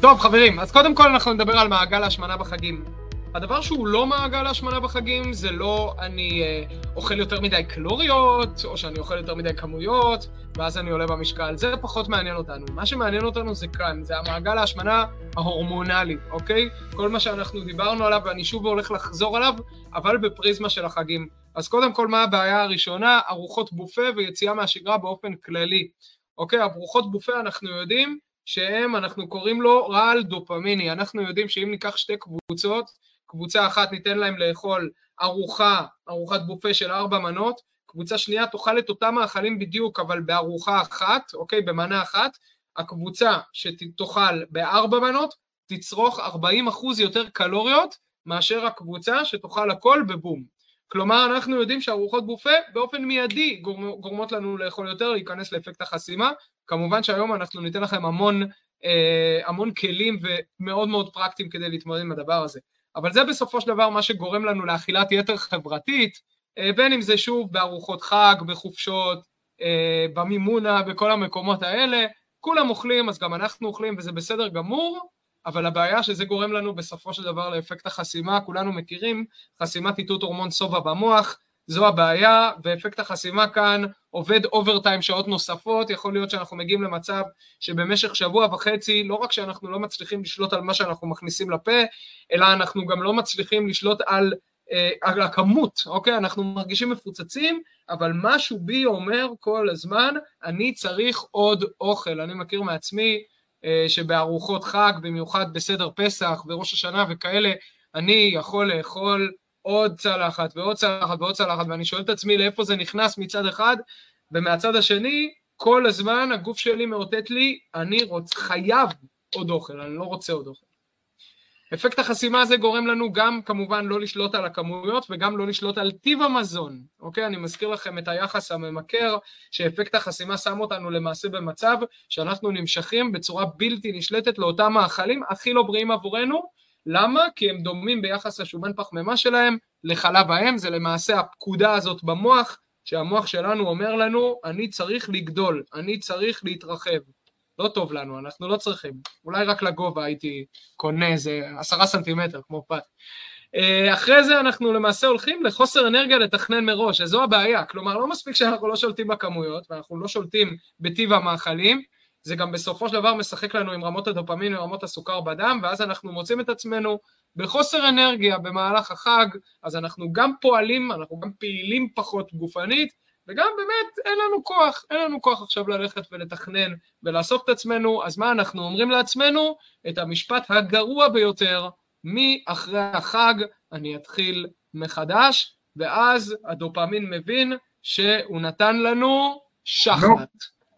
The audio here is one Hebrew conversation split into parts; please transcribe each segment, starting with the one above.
טוב חברים, אז קודם כל אנחנו נדבר על מעגל ההשמנה בחגים. הדבר שהוא לא מעגל ההשמנה בחגים זה לא אני אה, אוכל יותר מדי קלוריות, או שאני אוכל יותר מדי כמויות, ואז אני עולה במשקל. זה פחות מעניין אותנו. מה שמעניין אותנו זה כאן, זה המעגל ההשמנה ההורמונלי, אוקיי? כל מה שאנחנו דיברנו עליו, ואני שוב הולך לחזור עליו, אבל בפריזמה של החגים. אז קודם כל, מה הבעיה הראשונה? ארוחות בופה ויציאה מהשגרה באופן כללי. אוקיי, ארוחות בופה אנחנו יודעים שהם, אנחנו קוראים לו רעל דופמיני. אנחנו יודעים שאם ניקח שתי קבוצות, קבוצה אחת ניתן להם לאכול ארוחה, ארוחת בופה של ארבע מנות, קבוצה שנייה תאכל את אותם מאכלים בדיוק, אבל בארוחה אחת, אוקיי, במנה אחת, הקבוצה שתאכל בארבע מנות, תצרוך 40% יותר קלוריות מאשר הקבוצה שתאכל הכל בבום. כלומר, אנחנו יודעים שארוחות בופה באופן מיידי גורמות לנו לאכול יותר, להיכנס לאפקט החסימה. כמובן שהיום אנחנו ניתן לכם המון, אה, המון כלים ומאוד מאוד פרקטיים כדי להתמודד עם הדבר הזה. אבל זה בסופו של דבר מה שגורם לנו לאכילת יתר חברתית, אה, בין אם זה שוב בארוחות חג, בחופשות, אה, במימונה, בכל המקומות האלה, כולם אוכלים, אז גם אנחנו אוכלים, וזה בסדר גמור, אבל הבעיה שזה גורם לנו בסופו של דבר לאפקט החסימה, כולנו מכירים, חסימת איתות הורמון סובה במוח, זו הבעיה, ואפקט החסימה כאן עובד אוברטיים שעות נוספות, יכול להיות שאנחנו מגיעים למצב שבמשך שבוע וחצי, לא רק שאנחנו לא מצליחים לשלוט על מה שאנחנו מכניסים לפה, אלא אנחנו גם לא מצליחים לשלוט על, אה, על הכמות, אוקיי? אנחנו מרגישים מפוצצים, אבל משהו בי אומר כל הזמן, אני צריך עוד אוכל. אני מכיר מעצמי אה, שבארוחות חג, במיוחד בסדר פסח וראש השנה וכאלה, אני יכול לאכול עוד צלחת ועוד צלחת ועוד צלחת, ואני שואל את עצמי לאיפה זה נכנס מצד אחד, ומהצד השני, כל הזמן הגוף שלי מאותת לי, אני רוצ... חייב עוד אוכל, אני לא רוצה עוד אוכל. אפקט החסימה הזה גורם לנו גם כמובן לא לשלוט על הכמויות וגם לא לשלוט על טיב המזון, אוקיי? אני מזכיר לכם את היחס הממכר שאפקט החסימה שם אותנו למעשה במצב שאנחנו נמשכים בצורה בלתי נשלטת לאותם מאכלים הכי לא בריאים עבורנו למה? כי הם דומים ביחס לשומן פחמימה שלהם לחלב האם, זה למעשה הפקודה הזאת במוח, שהמוח שלנו אומר לנו, אני צריך לגדול, אני צריך להתרחב. לא טוב לנו, אנחנו לא צריכים. אולי רק לגובה הייתי קונה איזה עשרה סנטימטר, כמו פת. אה, אחרי זה אנחנו למעשה הולכים לחוסר אנרגיה לתכנן מראש, שזו הבעיה. כלומר, לא מספיק שאנחנו לא שולטים בכמויות, ואנחנו לא שולטים בטיב המאכלים, זה גם בסופו של דבר משחק לנו עם רמות הדופמין ורמות הסוכר בדם, ואז אנחנו מוצאים את עצמנו בחוסר אנרגיה במהלך החג, אז אנחנו גם פועלים, אנחנו גם פעילים פחות גופנית, וגם באמת אין לנו כוח, אין לנו כוח עכשיו ללכת ולתכנן ולאסוף את עצמנו, אז מה אנחנו אומרים לעצמנו? את המשפט הגרוע ביותר, מאחרי החג אני אתחיל מחדש, ואז הדופמין מבין שהוא נתן לנו שחט.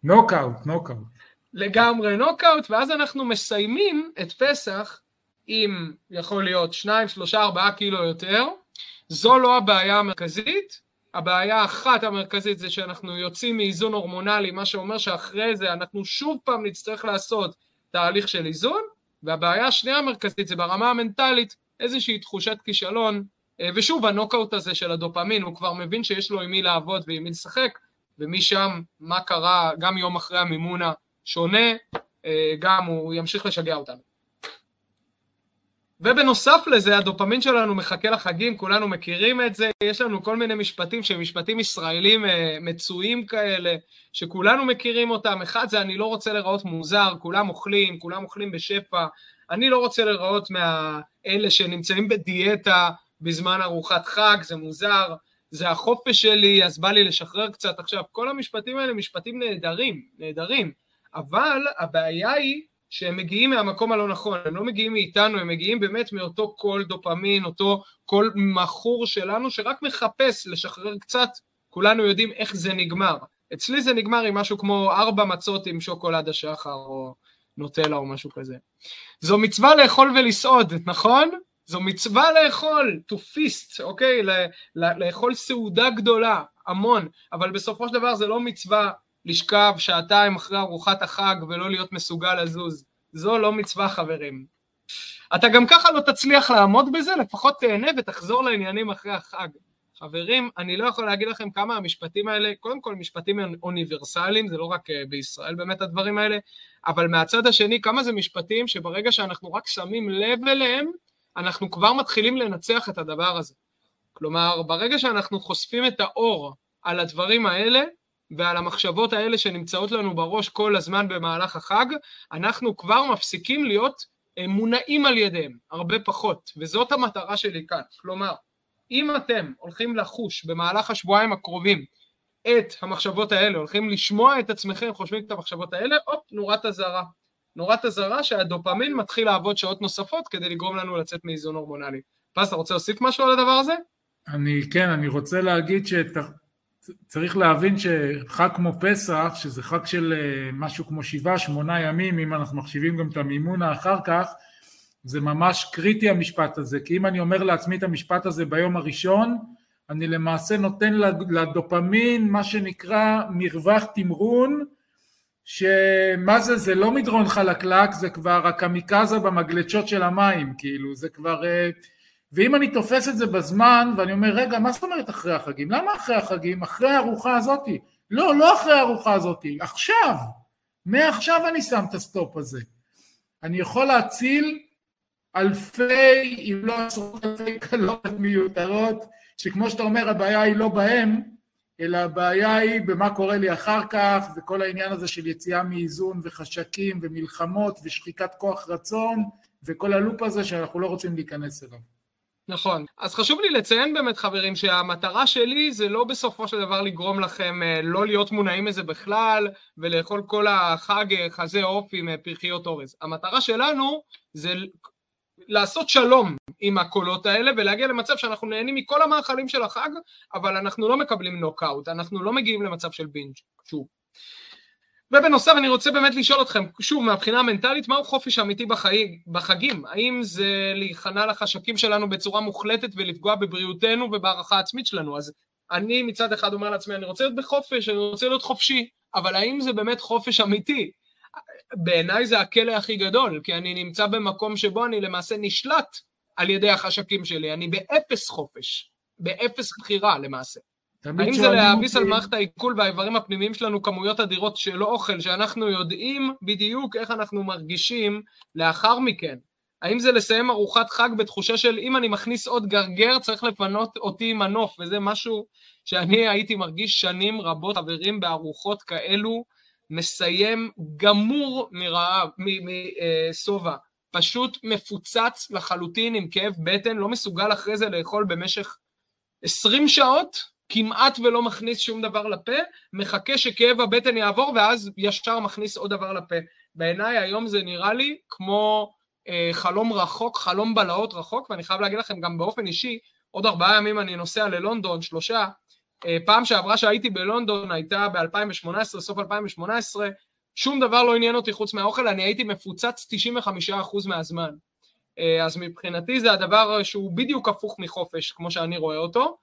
נוקאוט, נוקאוט. לגמרי נוקאוט, ואז אנחנו מסיימים את פסח עם יכול להיות שניים, שלושה, ארבעה קילו יותר. זו לא הבעיה המרכזית, הבעיה האחת המרכזית זה שאנחנו יוצאים מאיזון הורמונלי, מה שאומר שאחרי זה אנחנו שוב פעם נצטרך לעשות תהליך של איזון, והבעיה השנייה המרכזית זה ברמה המנטלית איזושהי תחושת כישלון, אה, ושוב הנוקאוט הזה של הדופמין, הוא כבר מבין שיש לו עם מי לעבוד ועם מי לשחק, ומשם מה קרה גם יום אחרי המימונה שונה, אה, גם הוא ימשיך לשגע אותנו. ובנוסף לזה, הדופמין שלנו מחכה לחגים, כולנו מכירים את זה, יש לנו כל מיני משפטים שהם משפטים ישראלים אה, מצויים כאלה, שכולנו מכירים אותם. אחד זה אני לא רוצה להיראות מוזר, כולם אוכלים, כולם אוכלים בשפע, אני לא רוצה להיראות מאלה שנמצאים בדיאטה בזמן ארוחת חג, זה מוזר, זה החופש שלי, אז בא לי לשחרר קצת. עכשיו, כל המשפטים האלה משפטים נהדרים, נהדרים. אבל הבעיה היא שהם מגיעים מהמקום הלא נכון, הם לא מגיעים מאיתנו, הם מגיעים באמת מאותו קול דופמין, אותו קול מכור שלנו שרק מחפש לשחרר קצת, כולנו יודעים איך זה נגמר. אצלי זה נגמר עם משהו כמו ארבע מצות עם שוקולד השחר או נוטלה או משהו כזה. זו מצווה לאכול ולסעוד, נכון? זו מצווה לאכול, to feast, אוקיי? לאכול סעודה גדולה, המון, אבל בסופו של דבר זה לא מצווה לשכב שעתיים אחרי ארוחת החג ולא להיות מסוגל לזוז. זו לא מצווה חברים. אתה גם ככה לא תצליח לעמוד בזה, לפחות תהנה ותחזור לעניינים אחרי החג. חברים, אני לא יכול להגיד לכם כמה המשפטים האלה, קודם כל משפטים אוניברסליים, זה לא רק אה, בישראל באמת הדברים האלה, אבל מהצד השני, כמה זה משפטים שברגע שאנחנו רק שמים לב אליהם, אנחנו כבר מתחילים לנצח את הדבר הזה. כלומר, ברגע שאנחנו חושפים את האור על הדברים האלה, ועל המחשבות האלה שנמצאות לנו בראש כל הזמן במהלך החג, אנחנו כבר מפסיקים להיות אה, מונעים על ידיהם, הרבה פחות, וזאת המטרה שלי כאן. כלומר, אם אתם הולכים לחוש במהלך השבועיים הקרובים את המחשבות האלה, הולכים לשמוע את עצמכם חושבים את המחשבות האלה, הופ, נורת אזהרה. נורת אזהרה שהדופמין מתחיל לעבוד שעות נוספות כדי לגרום לנו לצאת מאיזון הורמונלי. פז, אתה רוצה להוסיף משהו על הדבר הזה? אני, כן, אני רוצה להגיד שצריך להבין שחג כמו פסח, שזה חג של אה, משהו כמו שבעה, שמונה ימים, אם אנחנו מחשיבים גם את המימונה אחר כך, זה ממש קריטי המשפט הזה, כי אם אני אומר לעצמי את המשפט הזה ביום הראשון, אני למעשה נותן לדופמין מה שנקרא מרווח תמרון, שמה זה, זה לא מדרון חלקלק, זה כבר הקמיקזה במגלשות של המים, כאילו, זה כבר... אה, ואם אני תופס את זה בזמן, ואני אומר, רגע, מה זאת אומרת אחרי החגים? למה אחרי החגים? אחרי הארוחה הזאתי. לא, לא אחרי הארוחה הזאתי, עכשיו. מעכשיו אני שם את ה stop הזה. אני יכול להציל אלפי, אם לא עשרות אלפי קלות מיותרות, שכמו שאתה אומר, הבעיה היא לא בהם, אלא הבעיה היא במה קורה לי אחר כך, וכל העניין הזה של יציאה מאיזון וחשקים ומלחמות ושחיקת כוח רצון, וכל הלופ הזה שאנחנו לא רוצים להיכנס אליו. נכון. אז חשוב לי לציין באמת, חברים, שהמטרה שלי זה לא בסופו של דבר לגרום לכם אה, לא להיות מונעים מזה בכלל, ולאכול כל החג אה, חזה עוף עם אה, פרחיות אורז. המטרה שלנו זה לעשות שלום עם הקולות האלה ולהגיע למצב שאנחנו נהנים מכל המאכלים של החג, אבל אנחנו לא מקבלים נוקאוט, אנחנו לא מגיעים למצב של בינג', שוב. ובנוסף אני רוצה באמת לשאול אתכם, שוב, מהבחינה המנטלית, מהו חופש אמיתי בחיים, בחגים? האם זה להיכנע לחשקים שלנו בצורה מוחלטת ולפגוע בבריאותנו ובהערכה העצמית שלנו? אז אני מצד אחד אומר לעצמי, אני רוצה להיות בחופש, אני רוצה להיות חופשי, אבל האם זה באמת חופש אמיתי? בעיניי זה הכלא הכי גדול, כי אני נמצא במקום שבו אני למעשה נשלט על ידי החשקים שלי, אני באפס חופש, באפס בחירה למעשה. האם זה להעמיס על מערכת העיכול והאיברים הפנימיים שלנו כמויות אדירות של אוכל, שאנחנו יודעים בדיוק איך אנחנו מרגישים לאחר מכן? האם זה לסיים ארוחת חג בתחושה של אם אני מכניס עוד גרגר צריך לפנות אותי עם מנוף, וזה משהו שאני הייתי מרגיש שנים רבות, חברים, בארוחות כאלו, מסיים גמור מרעב, משובע, פשוט מפוצץ לחלוטין עם כאב בטן, לא מסוגל אחרי זה לאכול במשך 20 שעות, כמעט ולא מכניס שום דבר לפה, מחכה שכאב הבטן יעבור ואז ישר מכניס עוד דבר לפה. בעיניי היום זה נראה לי כמו אה, חלום רחוק, חלום בלהות רחוק, ואני חייב להגיד לכם גם באופן אישי, עוד ארבעה ימים אני נוסע ללונדון, שלושה, אה, פעם שעברה שהייתי בלונדון הייתה ב-2018, סוף 2018, שום דבר לא עניין אותי חוץ מהאוכל, אני הייתי מפוצץ 95% מהזמן. אה, אז מבחינתי זה הדבר שהוא בדיוק הפוך מחופש, כמו שאני רואה אותו.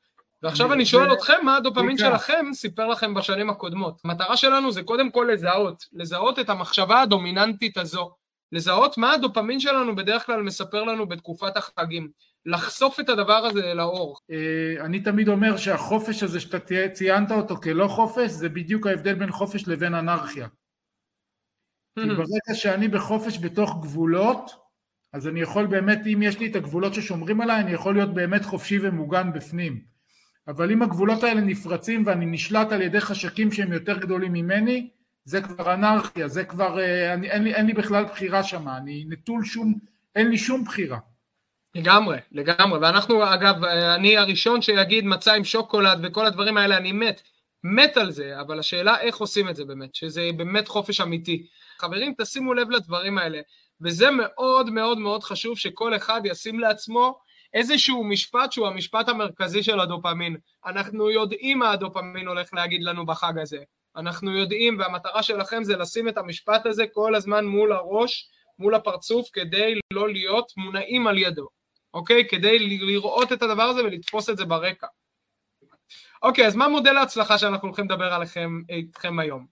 ועכשיו אני שואל אתכם, מה הדופמין שלכם סיפר לכם בשנים הקודמות? המטרה שלנו זה קודם כל לזהות, לזהות את המחשבה הדומיננטית הזו, לזהות מה הדופמין שלנו בדרך כלל מספר לנו בתקופת החגים. לחשוף את הדבר הזה לאור. אה, אני תמיד אומר שהחופש הזה שאתה ציינת אותו כלא חופש, זה בדיוק ההבדל בין חופש לבין אנרכיה. כי ברגע שאני בחופש בתוך גבולות, אז אני יכול באמת, אם יש לי את הגבולות ששומרים עליי, אני יכול להיות באמת חופשי ומוגן בפנים. אבל אם הגבולות האלה נפרצים ואני נשלט על ידי חשקים שהם יותר גדולים ממני, זה כבר אנרכיה, זה כבר, אה, אני, אין, לי, אין לי בכלל בחירה שם, אני נטול שום, אין לי שום בחירה. לגמרי, לגמרי, ואנחנו אגב, אני הראשון שיגיד מצה עם שוקולד וכל הדברים האלה, אני מת, מת על זה, אבל השאלה איך עושים את זה באמת, שזה באמת חופש אמיתי. חברים, תשימו לב לדברים האלה, וזה מאוד מאוד מאוד חשוב שכל אחד ישים לעצמו איזשהו משפט שהוא המשפט המרכזי של הדופמין. אנחנו יודעים מה הדופמין הולך להגיד לנו בחג הזה. אנחנו יודעים, והמטרה שלכם זה לשים את המשפט הזה כל הזמן מול הראש, מול הפרצוף, כדי לא להיות מונעים על ידו. אוקיי? כדי לראות את הדבר הזה ולתפוס את זה ברקע. אוקיי, אז מה מודל ההצלחה שאנחנו הולכים לדבר עליכם איתכם היום?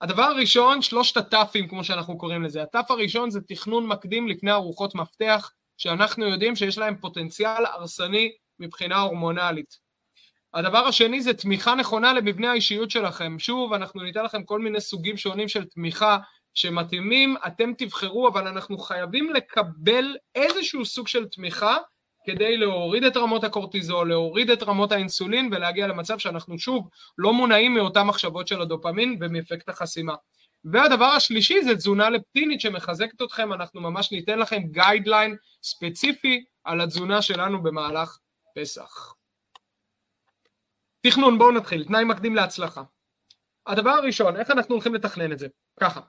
הדבר הראשון, שלושת הטאפים, כמו שאנחנו קוראים לזה. הטאפ הראשון זה תכנון מקדים לפני ארוחות מפתח, שאנחנו יודעים שיש להם פוטנציאל הרסני מבחינה הורמונלית. הדבר השני זה תמיכה נכונה למבנה האישיות שלכם. שוב, אנחנו ניתן לכם כל מיני סוגים שונים של תמיכה שמתאימים, אתם תבחרו, אבל אנחנו חייבים לקבל איזשהו סוג של תמיכה כדי להוריד את רמות הקורטיזול, להוריד את רמות האינסולין ולהגיע למצב שאנחנו שוב לא מונעים מאותן מחשבות של הדופמין ומאפקט החסימה. והדבר השלישי זה תזונה לפטינית שמחזקת אתכם, אנחנו ממש ניתן לכם guideline ספציפי על התזונה שלנו במהלך פסח. תכנון, בואו נתחיל, תנאי מקדים להצלחה. הדבר הראשון, איך אנחנו הולכים לתכנן את זה? ככה,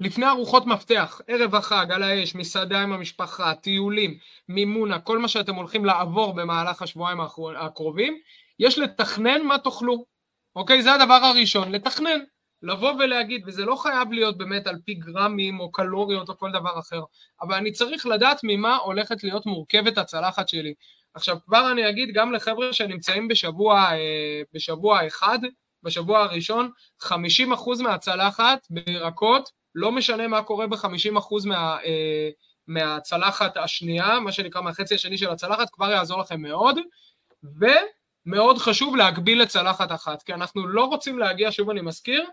לפני ארוחות מפתח, ערב החג, על האש, מסעדה עם המשפחה, טיולים, מימונה, כל מה שאתם הולכים לעבור במהלך השבועיים הקרובים, יש לתכנן מה תאכלו, אוקיי? זה הדבר הראשון, לתכנן. לבוא ולהגיד, וזה לא חייב להיות באמת על פי גרמים או קלוריות או כל דבר אחר, אבל אני צריך לדעת ממה הולכת להיות מורכבת הצלחת שלי. עכשיו כבר אני אגיד גם לחבר'ה שנמצאים בשבוע, אה, בשבוע אחד, בשבוע הראשון, 50% מהצלחת בירקות לא משנה מה קורה ב-50% מה, אה, מהצלחת השנייה, מה שנקרא מהחצי השני של הצלחת, כבר יעזור לכם מאוד, ומאוד חשוב להגביל לצלחת אחת, כי אנחנו לא רוצים להגיע, שוב אני מזכיר,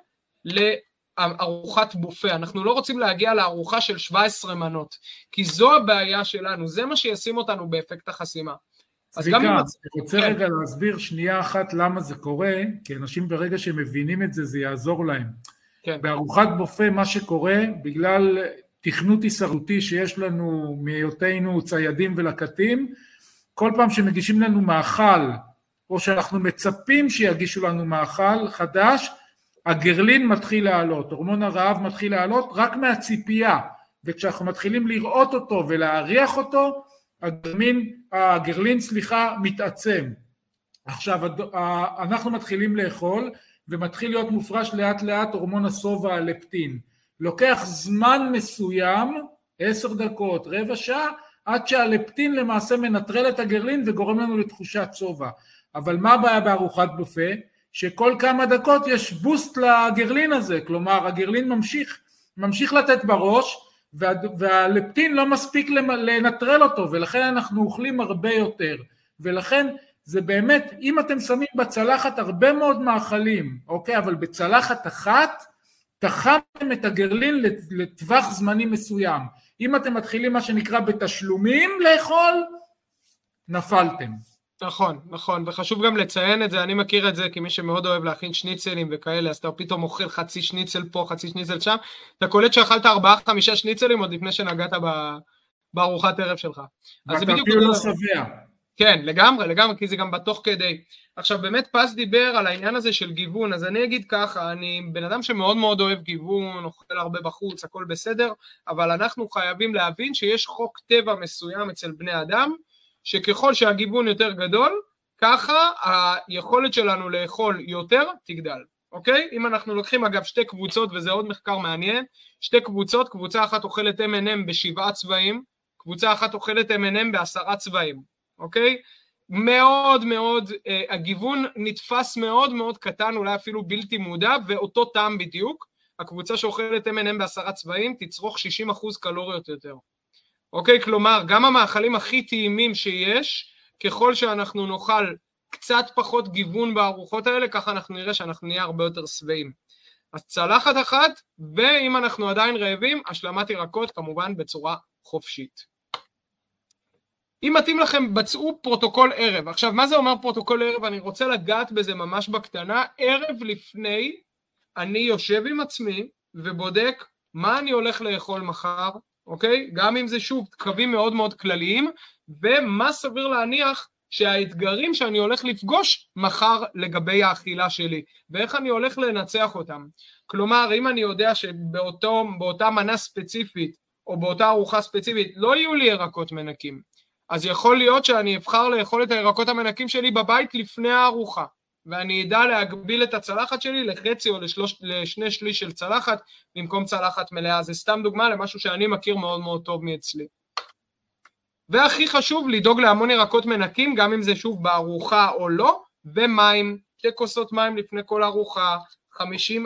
לארוחת בופה, אנחנו לא רוצים להגיע לארוחה של 17 מנות, כי זו הבעיה שלנו, זה מה שישים אותנו באפקט החסימה. צביקה, אני רוצה כן. רגע להסביר שנייה אחת למה זה קורה, כי אנשים ברגע שהם מבינים את זה, זה יעזור להם. כן. בארוחת בופה מה שקורה, בגלל תכנות הישרדותי שיש לנו מהיותנו ציידים ולקטים, כל פעם שמגישים לנו מאכל, או שאנחנו מצפים שיגישו לנו מאכל חדש, הגרלין מתחיל לעלות, הורמון הרעב מתחיל לעלות רק מהציפייה, וכשאנחנו מתחילים לראות אותו ולהריח אותו, הגרלין, הגרלין סליחה, מתעצם. עכשיו, אנחנו מתחילים לאכול, ומתחיל להיות מופרש לאט לאט הורמון השובע הלפטין. לוקח זמן מסוים, עשר דקות, רבע שעה, עד שהלפטין למעשה מנטרל את הגרלין וגורם לנו לתחושת שובע. אבל מה הבעיה בארוחת בופה? שכל כמה דקות יש בוסט לגרלין הזה, כלומר הגרלין ממשיך, ממשיך לתת בראש וה, והלפטין לא מספיק לנטרל אותו ולכן אנחנו אוכלים הרבה יותר ולכן זה באמת, אם אתם שמים בצלחת הרבה מאוד מאכלים, אוקיי, אבל בצלחת אחת, תחמתם את הגרלין לטווח זמני מסוים. אם אתם מתחילים מה שנקרא בתשלומים לאכול, נפלתם. נכון, נכון, וחשוב גם לציין את זה, אני מכיר את זה כמי שמאוד אוהב להכין שניצלים וכאלה, אז אתה פתאום אוכל חצי שניצל פה, חצי שניצל שם, אתה קולט שאכלת ארבעה חמישה שניצלים עוד לפני שנגעת בארוחת ערב שלך. ואתה אפילו לא שבע. כן, לגמרי, לגמרי, כי זה גם בתוך כדי. עכשיו, באמת פז דיבר על העניין הזה של גיוון, אז אני אגיד ככה, אני בן אדם שמאוד מאוד אוהב גיוון, אוכל הרבה בחוץ, הכל בסדר, אבל אנחנו חייבים להבין שיש חוק טבע מסוים אצל בני אדם, שככל שהגיוון יותר גדול, ככה היכולת שלנו לאכול יותר תגדל, אוקיי? אם אנחנו לוקחים אגב שתי קבוצות, וזה עוד מחקר מעניין, שתי קבוצות, קבוצה אחת אוכלת M&M בשבעה צבעים, קבוצה אחת אוכלת M&M בעשרה צבעים. אוקיי? מאוד מאוד, אה, הגיוון נתפס מאוד מאוד קטן, אולי אפילו בלתי מודע, ואותו טעם בדיוק. הקבוצה שאוכלת M&M בעשרה צבעים תצרוך 60% קלוריות יותר. אוקיי? כלומר, גם המאכלים הכי טעימים שיש, ככל שאנחנו נאכל קצת פחות גיוון בארוחות האלה, ככה אנחנו נראה שאנחנו נהיה הרבה יותר שבעים. אז צלחת אחת, ואם אנחנו עדיין רעבים, השלמת ירקות כמובן בצורה חופשית. אם מתאים לכם, בצעו פרוטוקול ערב. עכשיו, מה זה אומר פרוטוקול ערב? אני רוצה לגעת בזה ממש בקטנה. ערב לפני, אני יושב עם עצמי ובודק מה אני הולך לאכול מחר, אוקיי? גם אם זה שוב קווים מאוד מאוד כלליים, ומה סביר להניח שהאתגרים שאני הולך לפגוש מחר לגבי האכילה שלי, ואיך אני הולך לנצח אותם. כלומר, אם אני יודע שבאותה מנה ספציפית, או באותה ארוחה ספציפית, לא יהיו לי ירקות מנקים, אז יכול להיות שאני אבחר לאכול את הירקות המנקים שלי בבית לפני הארוחה, ואני אדע להגביל את הצלחת שלי לחצי או לשלוש, לשני שליש של צלחת במקום צלחת מלאה. זה סתם דוגמה למשהו שאני מכיר מאוד מאוד טוב מאצלי. והכי חשוב, לדאוג להמון ירקות מנקים, גם אם זה שוב בארוחה או לא, ומים, שתי כוסות מים לפני כל ארוחה, 50,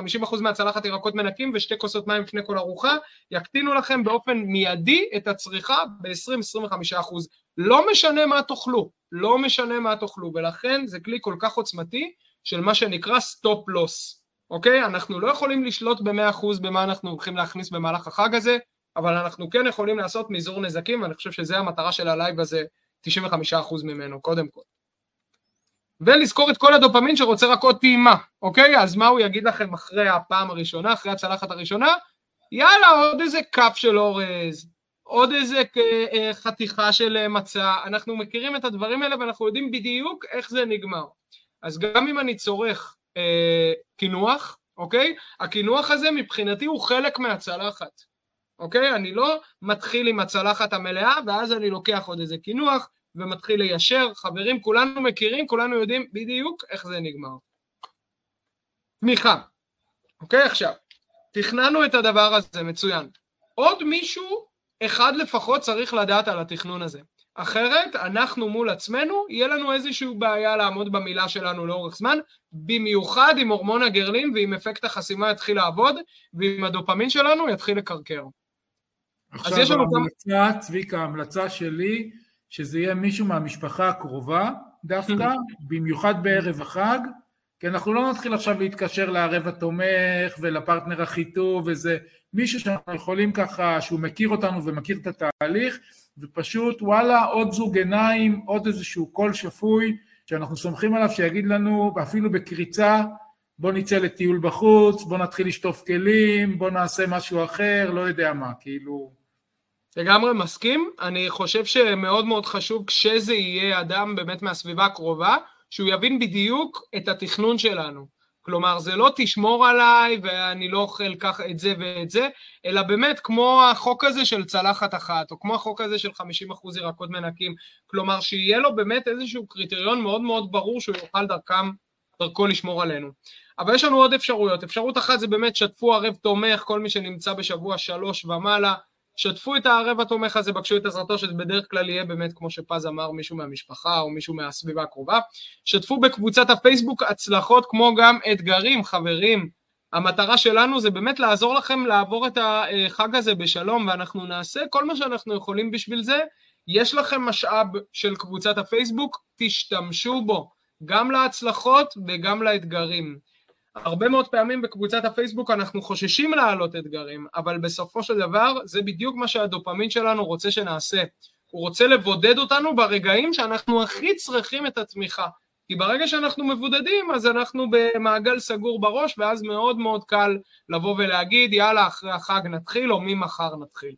50% מהצלחת ירקות מנקים ושתי כוסות מים לפני כל ארוחה, יקטינו לכם באופן מיידי את הצריכה ב-20-25%. לא משנה מה תאכלו, לא משנה מה תאכלו, ולכן זה כלי כל כך עוצמתי של מה שנקרא stop loss, אוקיי? אנחנו לא יכולים לשלוט ב-100% במה אנחנו הולכים להכניס במהלך החג הזה, אבל אנחנו כן יכולים לעשות מזעור נזקים, ואני חושב שזה המטרה של ה live הזה, 95% ממנו, קודם כל. ולזכור את כל הדופמין שרוצה רק עוד טעימה, אוקיי? אז מה הוא יגיד לכם אחרי הפעם הראשונה, אחרי הצלחת הראשונה? יאללה, עוד איזה כף של אורז, עוד איזה אה, חתיכה של אה, מצה, אנחנו מכירים את הדברים האלה ואנחנו יודעים בדיוק איך זה נגמר. אז גם אם אני צורך אה, קינוח, אוקיי? הקינוח הזה מבחינתי הוא חלק מהצלחת, אוקיי? אני לא מתחיל עם הצלחת המלאה ואז אני לוקח עוד איזה קינוח ומתחיל ליישר. חברים, כולנו מכירים, כולנו יודעים בדיוק איך זה נגמר. תמיכה, אוקיי? עכשיו, תכננו את הדבר הזה, מצוין. עוד מישהו אחד לפחות צריך לדעת על התכנון הזה. אחרת אנחנו מול עצמנו, יהיה לנו איזושהי בעיה לעמוד במילה שלנו לאורך זמן, במיוחד אם הורמון הגרלין ואם אפקט החסימה יתחיל לעבוד, ואם הדופמין שלנו יתחיל לקרקר. עכשיו ההמלצה, גם... צביקה, ההמלצה שלי, שזה יהיה מישהו מהמשפחה הקרובה, דווקא, במיוחד בערב החג, כי אנחנו לא נתחיל עכשיו להתקשר לערב התומך ולפרטנר הכי טוב וזה, מישהו שאנחנו יכולים ככה, שהוא מכיר אותנו ומכיר את התהליך, ופשוט וואלה עוד זוג עיניים, עוד איזשהו קול שפוי, שאנחנו סומכים עליו שיגיד לנו, אפילו בקריצה, בוא נצא לטיול בחוץ, בוא נתחיל לשטוף כלים, בוא נעשה משהו אחר, לא יודע מה, כאילו... לגמרי מסכים, אני חושב שמאוד מאוד חשוב כשזה יהיה אדם באמת מהסביבה הקרובה, שהוא יבין בדיוק את התכנון שלנו. כלומר, זה לא תשמור עליי ואני לא אוכל ככה את זה ואת זה, אלא באמת כמו החוק הזה של צלחת אחת, או כמו החוק הזה של 50% ירקות מנקים, כלומר שיהיה לו באמת איזשהו קריטריון מאוד מאוד ברור שהוא יוכל דרכם, דרכו לשמור עלינו. אבל יש לנו עוד אפשרויות, אפשרות אחת זה באמת שתפו ערב תומך, כל מי שנמצא בשבוע שלוש ומעלה, שתפו את הערב התומך הזה, בקשו את עזרתו, שזה בדרך כלל יהיה באמת, כמו שפז אמר, מישהו מהמשפחה או מישהו מהסביבה הקרובה. שתפו בקבוצת הפייסבוק הצלחות כמו גם אתגרים, חברים. המטרה שלנו זה באמת לעזור לכם לעבור את החג הזה בשלום, ואנחנו נעשה כל מה שאנחנו יכולים בשביל זה. יש לכם משאב של קבוצת הפייסבוק, תשתמשו בו, גם להצלחות וגם לאתגרים. הרבה מאוד פעמים בקבוצת הפייסבוק אנחנו חוששים להעלות אתגרים, אבל בסופו של דבר זה בדיוק מה שהדופמין שלנו רוצה שנעשה. הוא רוצה לבודד אותנו ברגעים שאנחנו הכי צריכים את התמיכה. כי ברגע שאנחנו מבודדים אז אנחנו במעגל סגור בראש ואז מאוד מאוד קל לבוא ולהגיד יאללה אחרי החג נתחיל או ממחר נתחיל.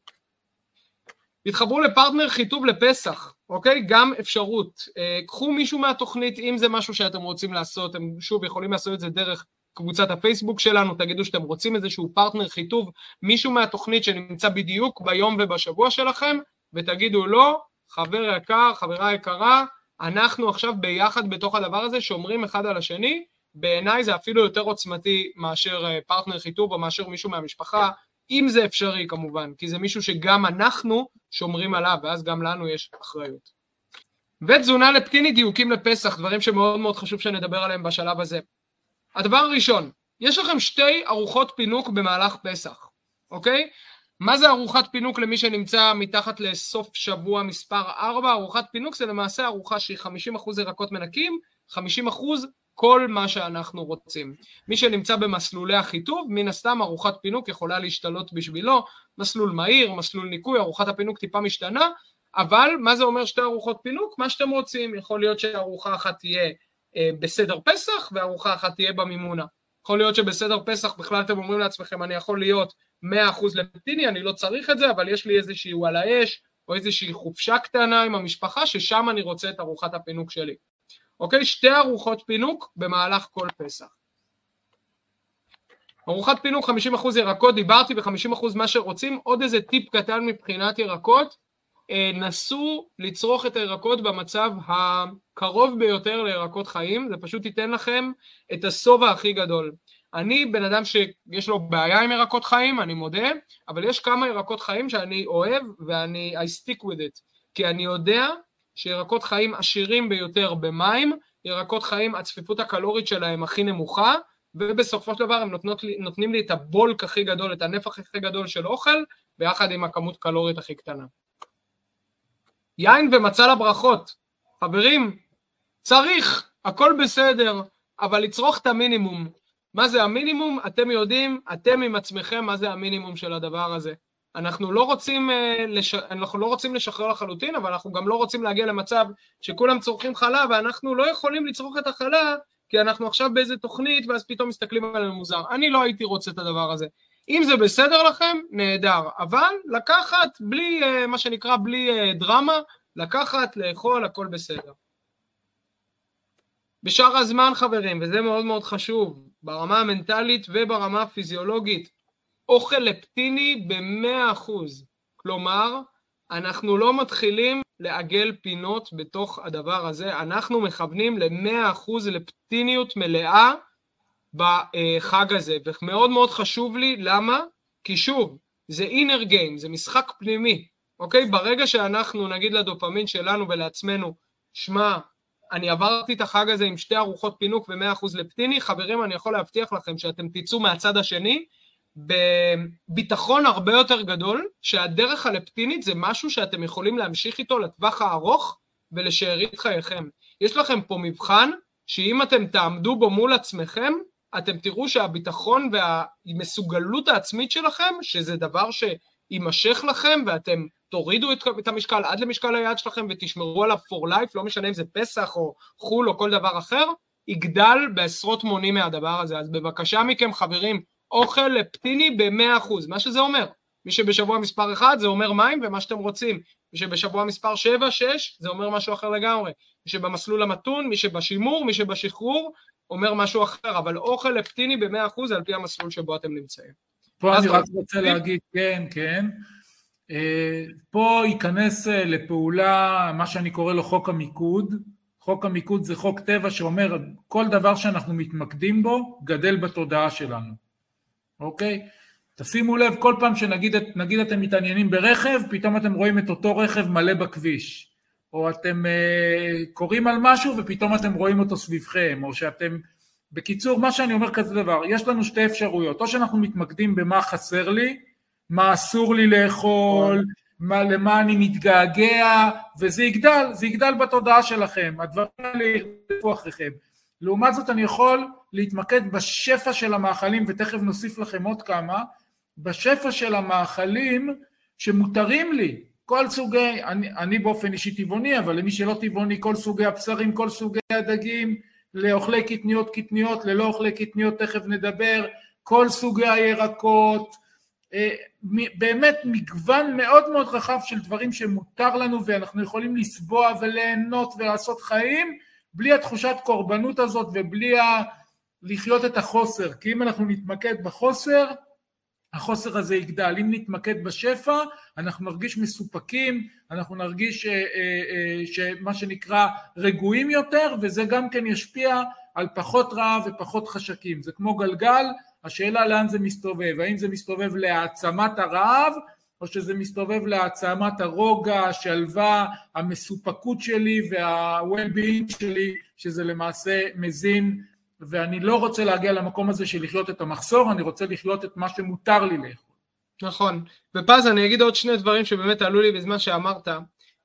תתחברו לפרטנר חיטוב לפסח, אוקיי? גם אפשרות. אה, קחו מישהו מהתוכנית אם זה משהו שאתם רוצים לעשות, אתם שוב יכולים לעשות את זה דרך קבוצת הפייסבוק שלנו, תגידו שאתם רוצים איזשהו פרטנר חיטוב, מישהו מהתוכנית שנמצא בדיוק ביום ובשבוע שלכם, ותגידו לא, חבר יקר, חברה יקרה, אנחנו עכשיו ביחד בתוך הדבר הזה שומרים אחד על השני, בעיניי זה אפילו יותר עוצמתי מאשר אה, פרטנר חיטוב או מאשר מישהו מהמשפחה, אם זה אפשרי כמובן, כי זה מישהו שגם אנחנו שומרים עליו, ואז גם לנו יש אחריות. ותזונה לפטיני דיוקים לפסח, דברים שמאוד מאוד חשוב שנדבר עליהם בשלב הזה. הדבר הראשון, יש לכם שתי ארוחות פינוק במהלך פסח, אוקיי? מה זה ארוחת פינוק למי שנמצא מתחת לסוף שבוע מספר 4? ארוחת פינוק זה למעשה ארוחה שהיא 50% ירקות מנקים, 50% כל מה שאנחנו רוצים. מי שנמצא במסלולי החיטוב, מן הסתם ארוחת פינוק יכולה להשתלות בשבילו, מסלול מהיר, מסלול ניקוי, ארוחת הפינוק טיפה משתנה, אבל מה זה אומר שתי ארוחות פינוק? מה שאתם רוצים, יכול להיות שארוחה אחת תהיה בסדר פסח וארוחה אחת תהיה במימונה. יכול להיות שבסדר פסח בכלל אתם אומרים לעצמכם אני יכול להיות 100% לפטיני, אני לא צריך את זה, אבל יש לי איזושהי על האש או איזושהי חופשה קטנה עם המשפחה ששם אני רוצה את ארוחת הפינוק שלי. אוקיי? שתי ארוחות פינוק במהלך כל פסח. ארוחת פינוק 50% ירקות, דיברתי ב-50% מה שרוצים, עוד איזה טיפ קטן מבחינת ירקות, אה, נסו לצרוך את הירקות במצב הקרוב ביותר לירקות חיים, זה פשוט ייתן לכם את השובע הכי גדול. אני בן אדם שיש לו בעיה עם ירקות חיים, אני מודה, אבל יש כמה ירקות חיים שאני אוהב ואני I stick with it, כי אני יודע שירקות חיים עשירים ביותר במים, ירקות חיים הצפיפות הקלורית שלהם הכי נמוכה, ובסופו של דבר הם נותנות לי, נותנים לי את הבולק הכי גדול, את הנפח הכי גדול של אוכל, ביחד עם הכמות קלורית הכי קטנה. יין ומצה לברכות. חברים, צריך, הכל בסדר, אבל לצרוך את המינימום. מה זה המינימום? אתם יודעים, אתם עם עצמכם, מה זה המינימום של הדבר הזה. אנחנו לא רוצים, אה. אנחנו לא רוצים לשחרר לחלוטין, אבל אנחנו גם לא רוצים להגיע למצב שכולם צורכים חלה ואנחנו לא יכולים לצרוך את החלה כי אנחנו עכשיו באיזה תוכנית ואז פתאום מסתכלים עלינו מוזר. אני לא הייתי רוצה את הדבר הזה. אם זה בסדר לכם, נהדר, אבל לקחת בלי, אה, מה שנקרא, בלי אה, דרמה, לקחת, לאכול, הכל בסדר. בשאר הזמן חברים, וזה מאוד מאוד חשוב, ברמה המנטלית וברמה הפיזיולוגית, אוכל לפטיני ב-100%. כלומר, אנחנו לא מתחילים לעגל פינות בתוך הדבר הזה, אנחנו מכוונים ל-100% לפטיניות מלאה בחג הזה, ומאוד מאוד חשוב לי, למה? כי שוב, זה אינר גיים, זה משחק פנימי, אוקיי? ברגע שאנחנו נגיד לדופמין שלנו ולעצמנו, שמע, אני עברתי את החג הזה עם שתי ארוחות פינוק ו-100% לפטיני, חברים, אני יכול להבטיח לכם שאתם תצאו מהצד השני בביטחון הרבה יותר גדול, שהדרך הלפטינית זה משהו שאתם יכולים להמשיך איתו לטווח הארוך ולשארית חייכם. יש לכם פה מבחן שאם אתם תעמדו בו מול עצמכם, אתם תראו שהביטחון והמסוגלות העצמית שלכם, שזה דבר שיימשך לכם ואתם תורידו את המשקל עד למשקל היעד שלכם ותשמרו עליו for life, לא משנה אם זה פסח או חו"ל או כל דבר אחר, יגדל בעשרות מונים מהדבר הזה. אז בבקשה מכם חברים, אוכל לפטיני ב-100%, מה שזה אומר. מי שבשבוע מספר 1 זה אומר מים ומה שאתם רוצים. מי שבשבוע מספר 7, 6 זה אומר משהו אחר לגמרי. מי שבמסלול המתון, מי שבשימור, מי שבשחרור, אומר משהו אחר, אבל אוכל לפטיני ב-100% על פי המסלול שבו אתם נמצאים. פה אני רק רוצה להגיד, כן, כן. אה, פה ייכנס אה, לפעולה מה שאני קורא לו חוק המיקוד. חוק המיקוד זה חוק טבע שאומר כל דבר שאנחנו מתמקדים בו גדל בתודעה שלנו. אוקיי? תשימו לב, כל פעם שנגיד אתם מתעניינים ברכב, פתאום אתם רואים את אותו רכב מלא בכביש. או אתם אה, קוראים על משהו ופתאום אתם רואים אותו סביבכם, או שאתם... בקיצור, מה שאני אומר כזה דבר, יש לנו שתי אפשרויות, או שאנחנו מתמקדים במה חסר לי, מה אסור לי לאכול, מה, למה אני מתגעגע, וזה יגדל, זה יגדל בתודעה שלכם, הדברים האלה ירדפו אחריכם. לעומת זאת אני יכול להתמקד בשפע של המאכלים, ותכף נוסיף לכם עוד כמה, בשפע של המאכלים שמותרים לי, כל סוגי, אני, אני באופן אישי טבעוני, אבל למי שלא טבעוני, כל סוגי הבשרים, כל סוגי הדגים, לאוכלי קטניות קטניות, ללא אוכלי קטניות תכף נדבר, כל סוגי הירקות, אה, באמת מגוון מאוד מאוד רחב של דברים שמותר לנו ואנחנו יכולים לסבוע וליהנות ולעשות חיים בלי התחושת קורבנות הזאת ובלי ה... לחיות את החוסר, כי אם אנחנו נתמקד בחוסר, החוסר הזה יגדל. אם נתמקד בשפע, אנחנו נרגיש מסופקים, אנחנו נרגיש אה, אה, אה, שמה שנקרא רגועים יותר, וזה גם כן ישפיע על פחות רעב ופחות חשקים. זה כמו גלגל, השאלה לאן זה מסתובב, האם זה מסתובב להעצמת הרעב, או שזה מסתובב להעצמת הרוגע, השלווה, המסופקות שלי וה-well-being שלי, שזה למעשה מזין ואני לא רוצה להגיע למקום הזה של לחיות את המחסור, אני רוצה לחיות את מה שמותר לי לאכול. נכון. ופז, אני אגיד עוד שני דברים שבאמת עלו לי בזמן שאמרת.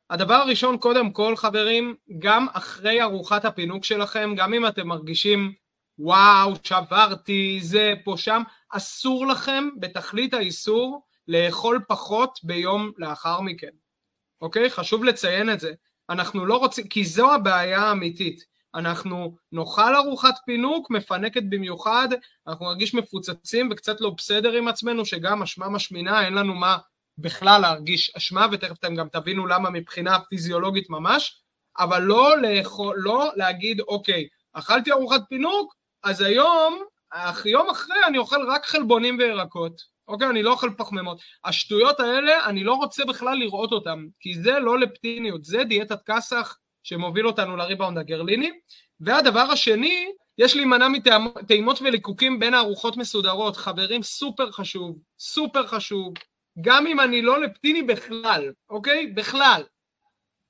הדבר הראשון, קודם כל, חברים, גם אחרי ארוחת הפינוק שלכם, גם אם אתם מרגישים, וואו, שברתי, זה, פה, שם, אסור לכם, בתכלית האיסור, לאכול פחות ביום לאחר מכן. אוקיי? חשוב לציין את זה. אנחנו לא רוצים, כי זו הבעיה האמיתית. אנחנו נאכל ארוחת פינוק, מפנקת במיוחד, אנחנו נרגיש מפוצצים וקצת לא בסדר עם עצמנו, שגם אשמה משמינה, אין לנו מה בכלל להרגיש אשמה, ותכף אתם גם תבינו למה מבחינה פיזיולוגית ממש, אבל לא, לאכול, לא להגיד, אוקיי, אכלתי ארוחת פינוק, אז היום, יום אחרי אני אוכל רק חלבונים וירקות, אוקיי? אני לא אוכל פחמימות. השטויות האלה, אני לא רוצה בכלל לראות אותן, כי זה לא לפטיניות, זה דיאטת כסח, שמוביל אותנו לריבאונד הגרליני. והדבר השני, יש להימנע מטעימות וליקוקים בין הארוחות מסודרות. חברים, סופר חשוב, סופר חשוב, גם אם אני לא לפטיני בכלל, אוקיי? בכלל.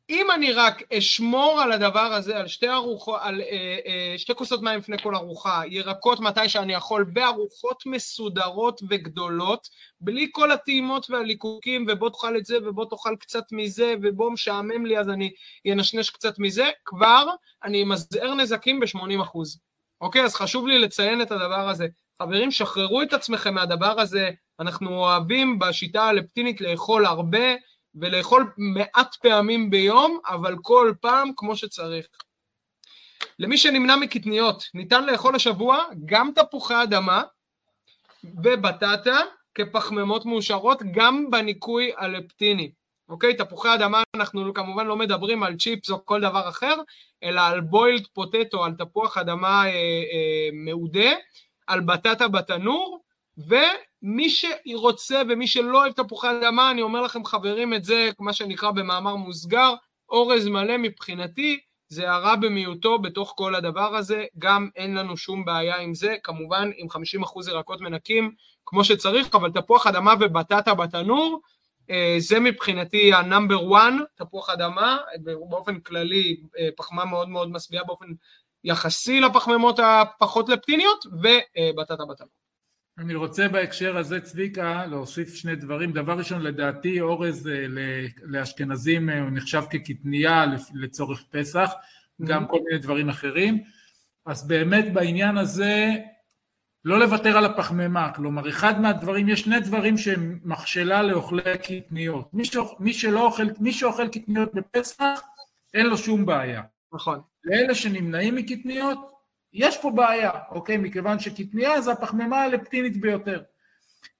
אם אני רק אשמור על הדבר הזה, על שתי ארוחות, על אה, אה, שתי כוסות מים לפני כל ארוחה, ירקות מתי שאני יכול, בארוחות מסודרות וגדולות, בלי כל הטעימות והליקוקים, ובוא תאכל את זה, ובוא תאכל קצת מזה, ובוא משעמם לי אז אני אנשנש קצת מזה, כבר אני אמזער נזקים ב-80%. אוקיי? אז חשוב לי לציין את הדבר הזה. חברים, שחררו את עצמכם מהדבר הזה, אנחנו אוהבים בשיטה הלפטינית לאכול הרבה, ולאכול מעט פעמים ביום, אבל כל פעם כמו שצריך. למי שנמנע מקטניות, ניתן לאכול השבוע גם תפוחי אדמה ובטטה כפחמימות מאושרות, גם בניקוי הלפטיני. אוקיי? תפוחי אדמה, אנחנו כמובן לא מדברים על צ'יפס או כל דבר אחר, אלא על בוילד פוטטו, על תפוח אדמה אה, אה, מעודה, על בטטה בתנור, ומי שרוצה ומי שלא אוהב תפוחי אדמה, אני אומר לכם חברים את זה, מה שנקרא במאמר מוסגר, אורז מלא מבחינתי, זה הרע במיעוטו בתוך כל הדבר הזה, גם אין לנו שום בעיה עם זה, כמובן עם 50% ירקות מנקים כמו שצריך, אבל תפוח אדמה ובטטה בתנור, אה, זה מבחינתי ה-number one, תפוח אדמה, באופן כללי אה, פחמה מאוד מאוד משביעה באופן יחסי לפחמימות הפחות לפטיניות, ובטטה בתנור. אני רוצה בהקשר הזה, צביקה, להוסיף שני דברים. דבר ראשון, לדעתי אורז אה, לאשכנזים הוא נחשב כקטנייה לצורך פסח, גם mm-hmm. כל מיני דברים אחרים. אז באמת בעניין הזה לא לוותר על הפחמימה, כלומר אחד מהדברים, יש שני דברים שהם מכשלה לאוכלי קטניות, מי, שאוכ, מי, שלא אוכל, מי שאוכל קטניות בפסח אין לו שום בעיה. נכון. לאלה שנמנעים מקטניות, יש פה בעיה, אוקיי? מכיוון שקטניה זה הפחמימה הלפטינית ביותר.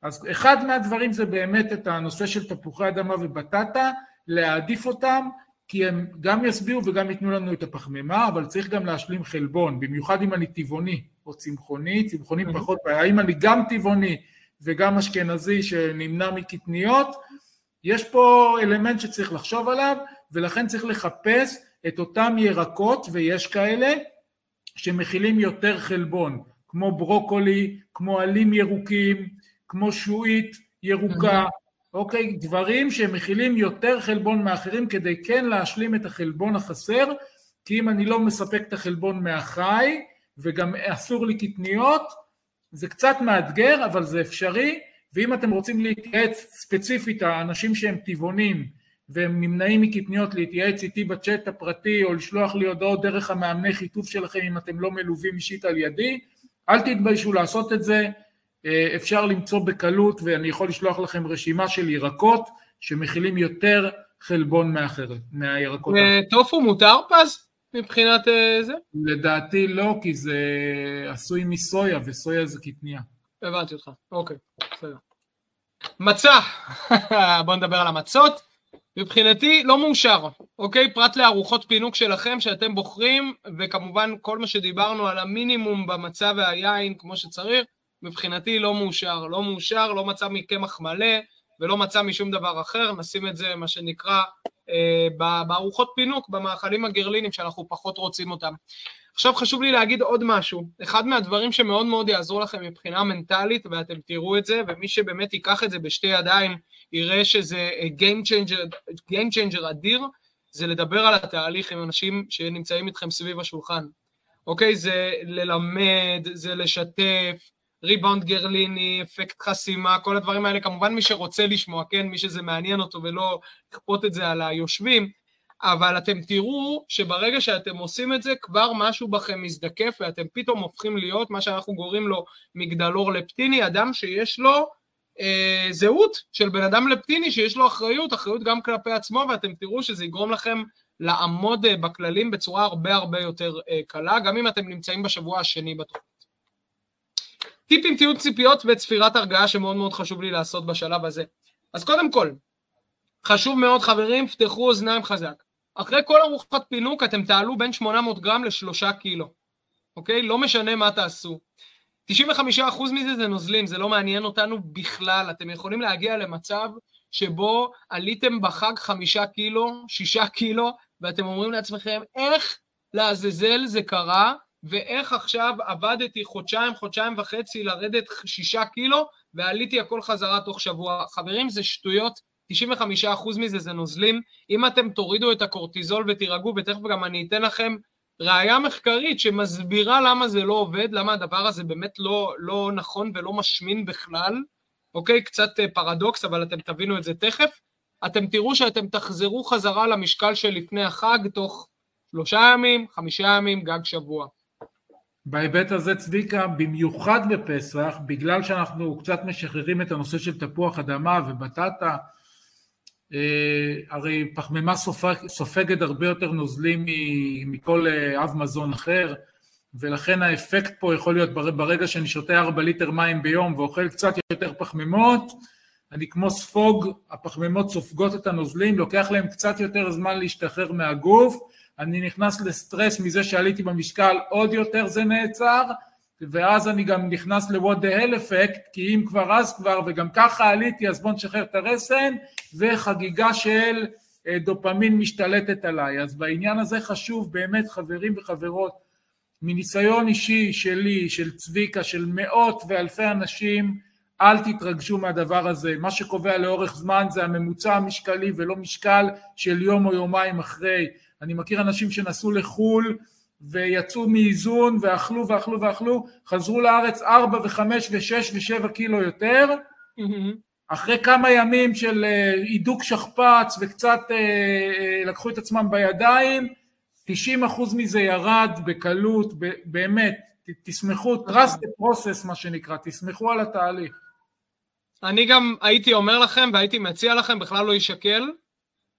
אז אחד מהדברים זה באמת את הנושא של תפוחי אדמה ובטטה, להעדיף אותם, כי הם גם ישביעו וגם ייתנו לנו את הפחמימה, אבל צריך גם להשלים חלבון, במיוחד אם אני טבעוני. או צמחוני, צמחוני mm-hmm. פחות בעיה, אם אני גם טבעוני וגם אשכנזי שנמנע מקטניות, יש פה אלמנט שצריך לחשוב עליו, ולכן צריך לחפש את אותם ירקות, ויש כאלה, שמכילים יותר חלבון, כמו ברוקולי, כמו עלים ירוקים, כמו שועית ירוקה, mm-hmm. אוקיי? דברים שמכילים יותר חלבון מאחרים כדי כן להשלים את החלבון החסר, כי אם אני לא מספק את החלבון מהחי, וגם אסור לי קטניות, זה קצת מאתגר אבל זה אפשרי ואם אתם רוצים להתייעץ ספציפית האנשים שהם טבעונים והם נמנעים מקטניות להתייעץ איתי בצ'אט הפרטי או לשלוח לי הודעות דרך המאמני חיתוף שלכם אם אתם לא מלווים אישית על ידי, אל תתביישו לעשות את זה, אה, אפשר למצוא בקלות ואני יכול לשלוח לכם רשימה של ירקות שמכילים יותר חלבון מאחרת, מהירקות. אה, טופו מותר פז? מבחינת אה, זה? לדעתי לא, כי זה עשוי מסויה, וסויה זה קטניה. הבנתי אותך, אוקיי, בסדר. מצה, בואו נדבר על המצות. מבחינתי לא מאושר, אוקיי? פרט לארוחות פינוק שלכם שאתם בוחרים, וכמובן כל מה שדיברנו על המינימום במצה והיין כמו שצריך, מבחינתי לא מאושר. לא מאושר, לא מצה מקמח מלא, ולא מצה משום דבר אחר, נשים את זה, מה שנקרא, אה, בארוחות פינוק, במאכלים הגרלינים שאנחנו פחות רוצים אותם. עכשיו חשוב לי להגיד עוד משהו, אחד מהדברים שמאוד מאוד יעזרו לכם מבחינה מנטלית, ואתם תראו את זה, ומי שבאמת ייקח את זה בשתי ידיים, יראה שזה Changer, Game Changer אדיר, זה לדבר על התהליך עם אנשים שנמצאים איתכם סביב השולחן. אוקיי? זה ללמד, זה לשתף, ריבאונד גרליני, אפקט חסימה, כל הדברים האלה, כמובן מי שרוצה לשמוע, כן, מי שזה מעניין אותו ולא לכפות את זה על היושבים, אבל אתם תראו שברגע שאתם עושים את זה, כבר משהו בכם מזדקף ואתם פתאום הופכים להיות מה שאנחנו קוראים לו מגדלור לפטיני, אדם שיש לו אה, זהות של בן אדם לפטיני, שיש לו אחריות, אחריות גם כלפי עצמו, ואתם תראו שזה יגרום לכם לעמוד אה, בכללים בצורה הרבה הרבה יותר אה, קלה, גם אם אתם נמצאים בשבוע השני בתוכנית. טיפים, תיעוד ציפיות וצפירת הרגעה שמאוד מאוד חשוב לי לעשות בשלב הזה. אז קודם כל, חשוב מאוד חברים, פתחו אוזניים חזק. אחרי כל ארוחת פינוק אתם תעלו בין 800 גרם לשלושה קילו, אוקיי? לא משנה מה תעשו. 95% מזה זה נוזלים, זה לא מעניין אותנו בכלל. אתם יכולים להגיע למצב שבו עליתם בחג חמישה קילו, שישה קילו, ואתם אומרים לעצמכם, איך לעזאזל זה קרה ואיך עכשיו עבדתי חודשיים, חודשיים וחצי לרדת שישה קילו, ועליתי הכל חזרה תוך שבוע. חברים, זה שטויות 95% מזה זה נוזלים. אם אתם תורידו את הקורטיזול ותירגעו, ותכף גם אני אתן לכם ראייה מחקרית שמסבירה למה זה לא עובד, למה הדבר הזה באמת לא, לא נכון ולא משמין בכלל, אוקיי? קצת אה, פרדוקס, אבל אתם תבינו את זה תכף. אתם תראו שאתם תחזרו חזרה למשקל של לפני החג תוך שלושה ימים, חמישה ימים, גג שבוע. בהיבט הזה צביקה, במיוחד בפסח, בגלל שאנחנו קצת משחררים את הנושא של תפוח אדמה ובטטה, הרי פחמימה סופג, סופגת הרבה יותר נוזלים מכל אה, אב מזון אחר, ולכן האפקט פה יכול להיות ברגע שאני שותה 4 ליטר מים ביום ואוכל קצת יותר פחמימות, אני כמו ספוג, הפחמימות סופגות את הנוזלים, לוקח להם קצת יותר זמן להשתחרר מהגוף, אני נכנס לסטרס מזה שעליתי במשקל, עוד יותר זה נעצר, ואז אני גם נכנס ל-what the hell effect, כי אם כבר אז כבר, וגם ככה עליתי, אז בואו נשחרר את הרסן, וחגיגה של אה, דופמין משתלטת עליי. אז בעניין הזה חשוב באמת, חברים וחברות, מניסיון אישי שלי, של צביקה, של מאות ואלפי אנשים, אל תתרגשו מהדבר הזה. מה שקובע לאורך זמן זה הממוצע המשקלי ולא משקל של יום או יומיים אחרי. אני מכיר אנשים שנסעו לחו"ל ויצאו מאיזון ואכלו ואכלו ואכלו, חזרו לארץ ארבע וחמש ושש ושבע קילו יותר, אחרי כמה ימים של אה, הידוק שכפ"ץ וקצת אה, אה, לקחו את עצמם בידיים, 90 אחוז מזה ירד בקלות, באמת, תסמכו, trust the process מה שנקרא, תסמכו על התהליך. אני גם הייתי אומר לכם והייתי מציע לכם, בכלל לא יישקל,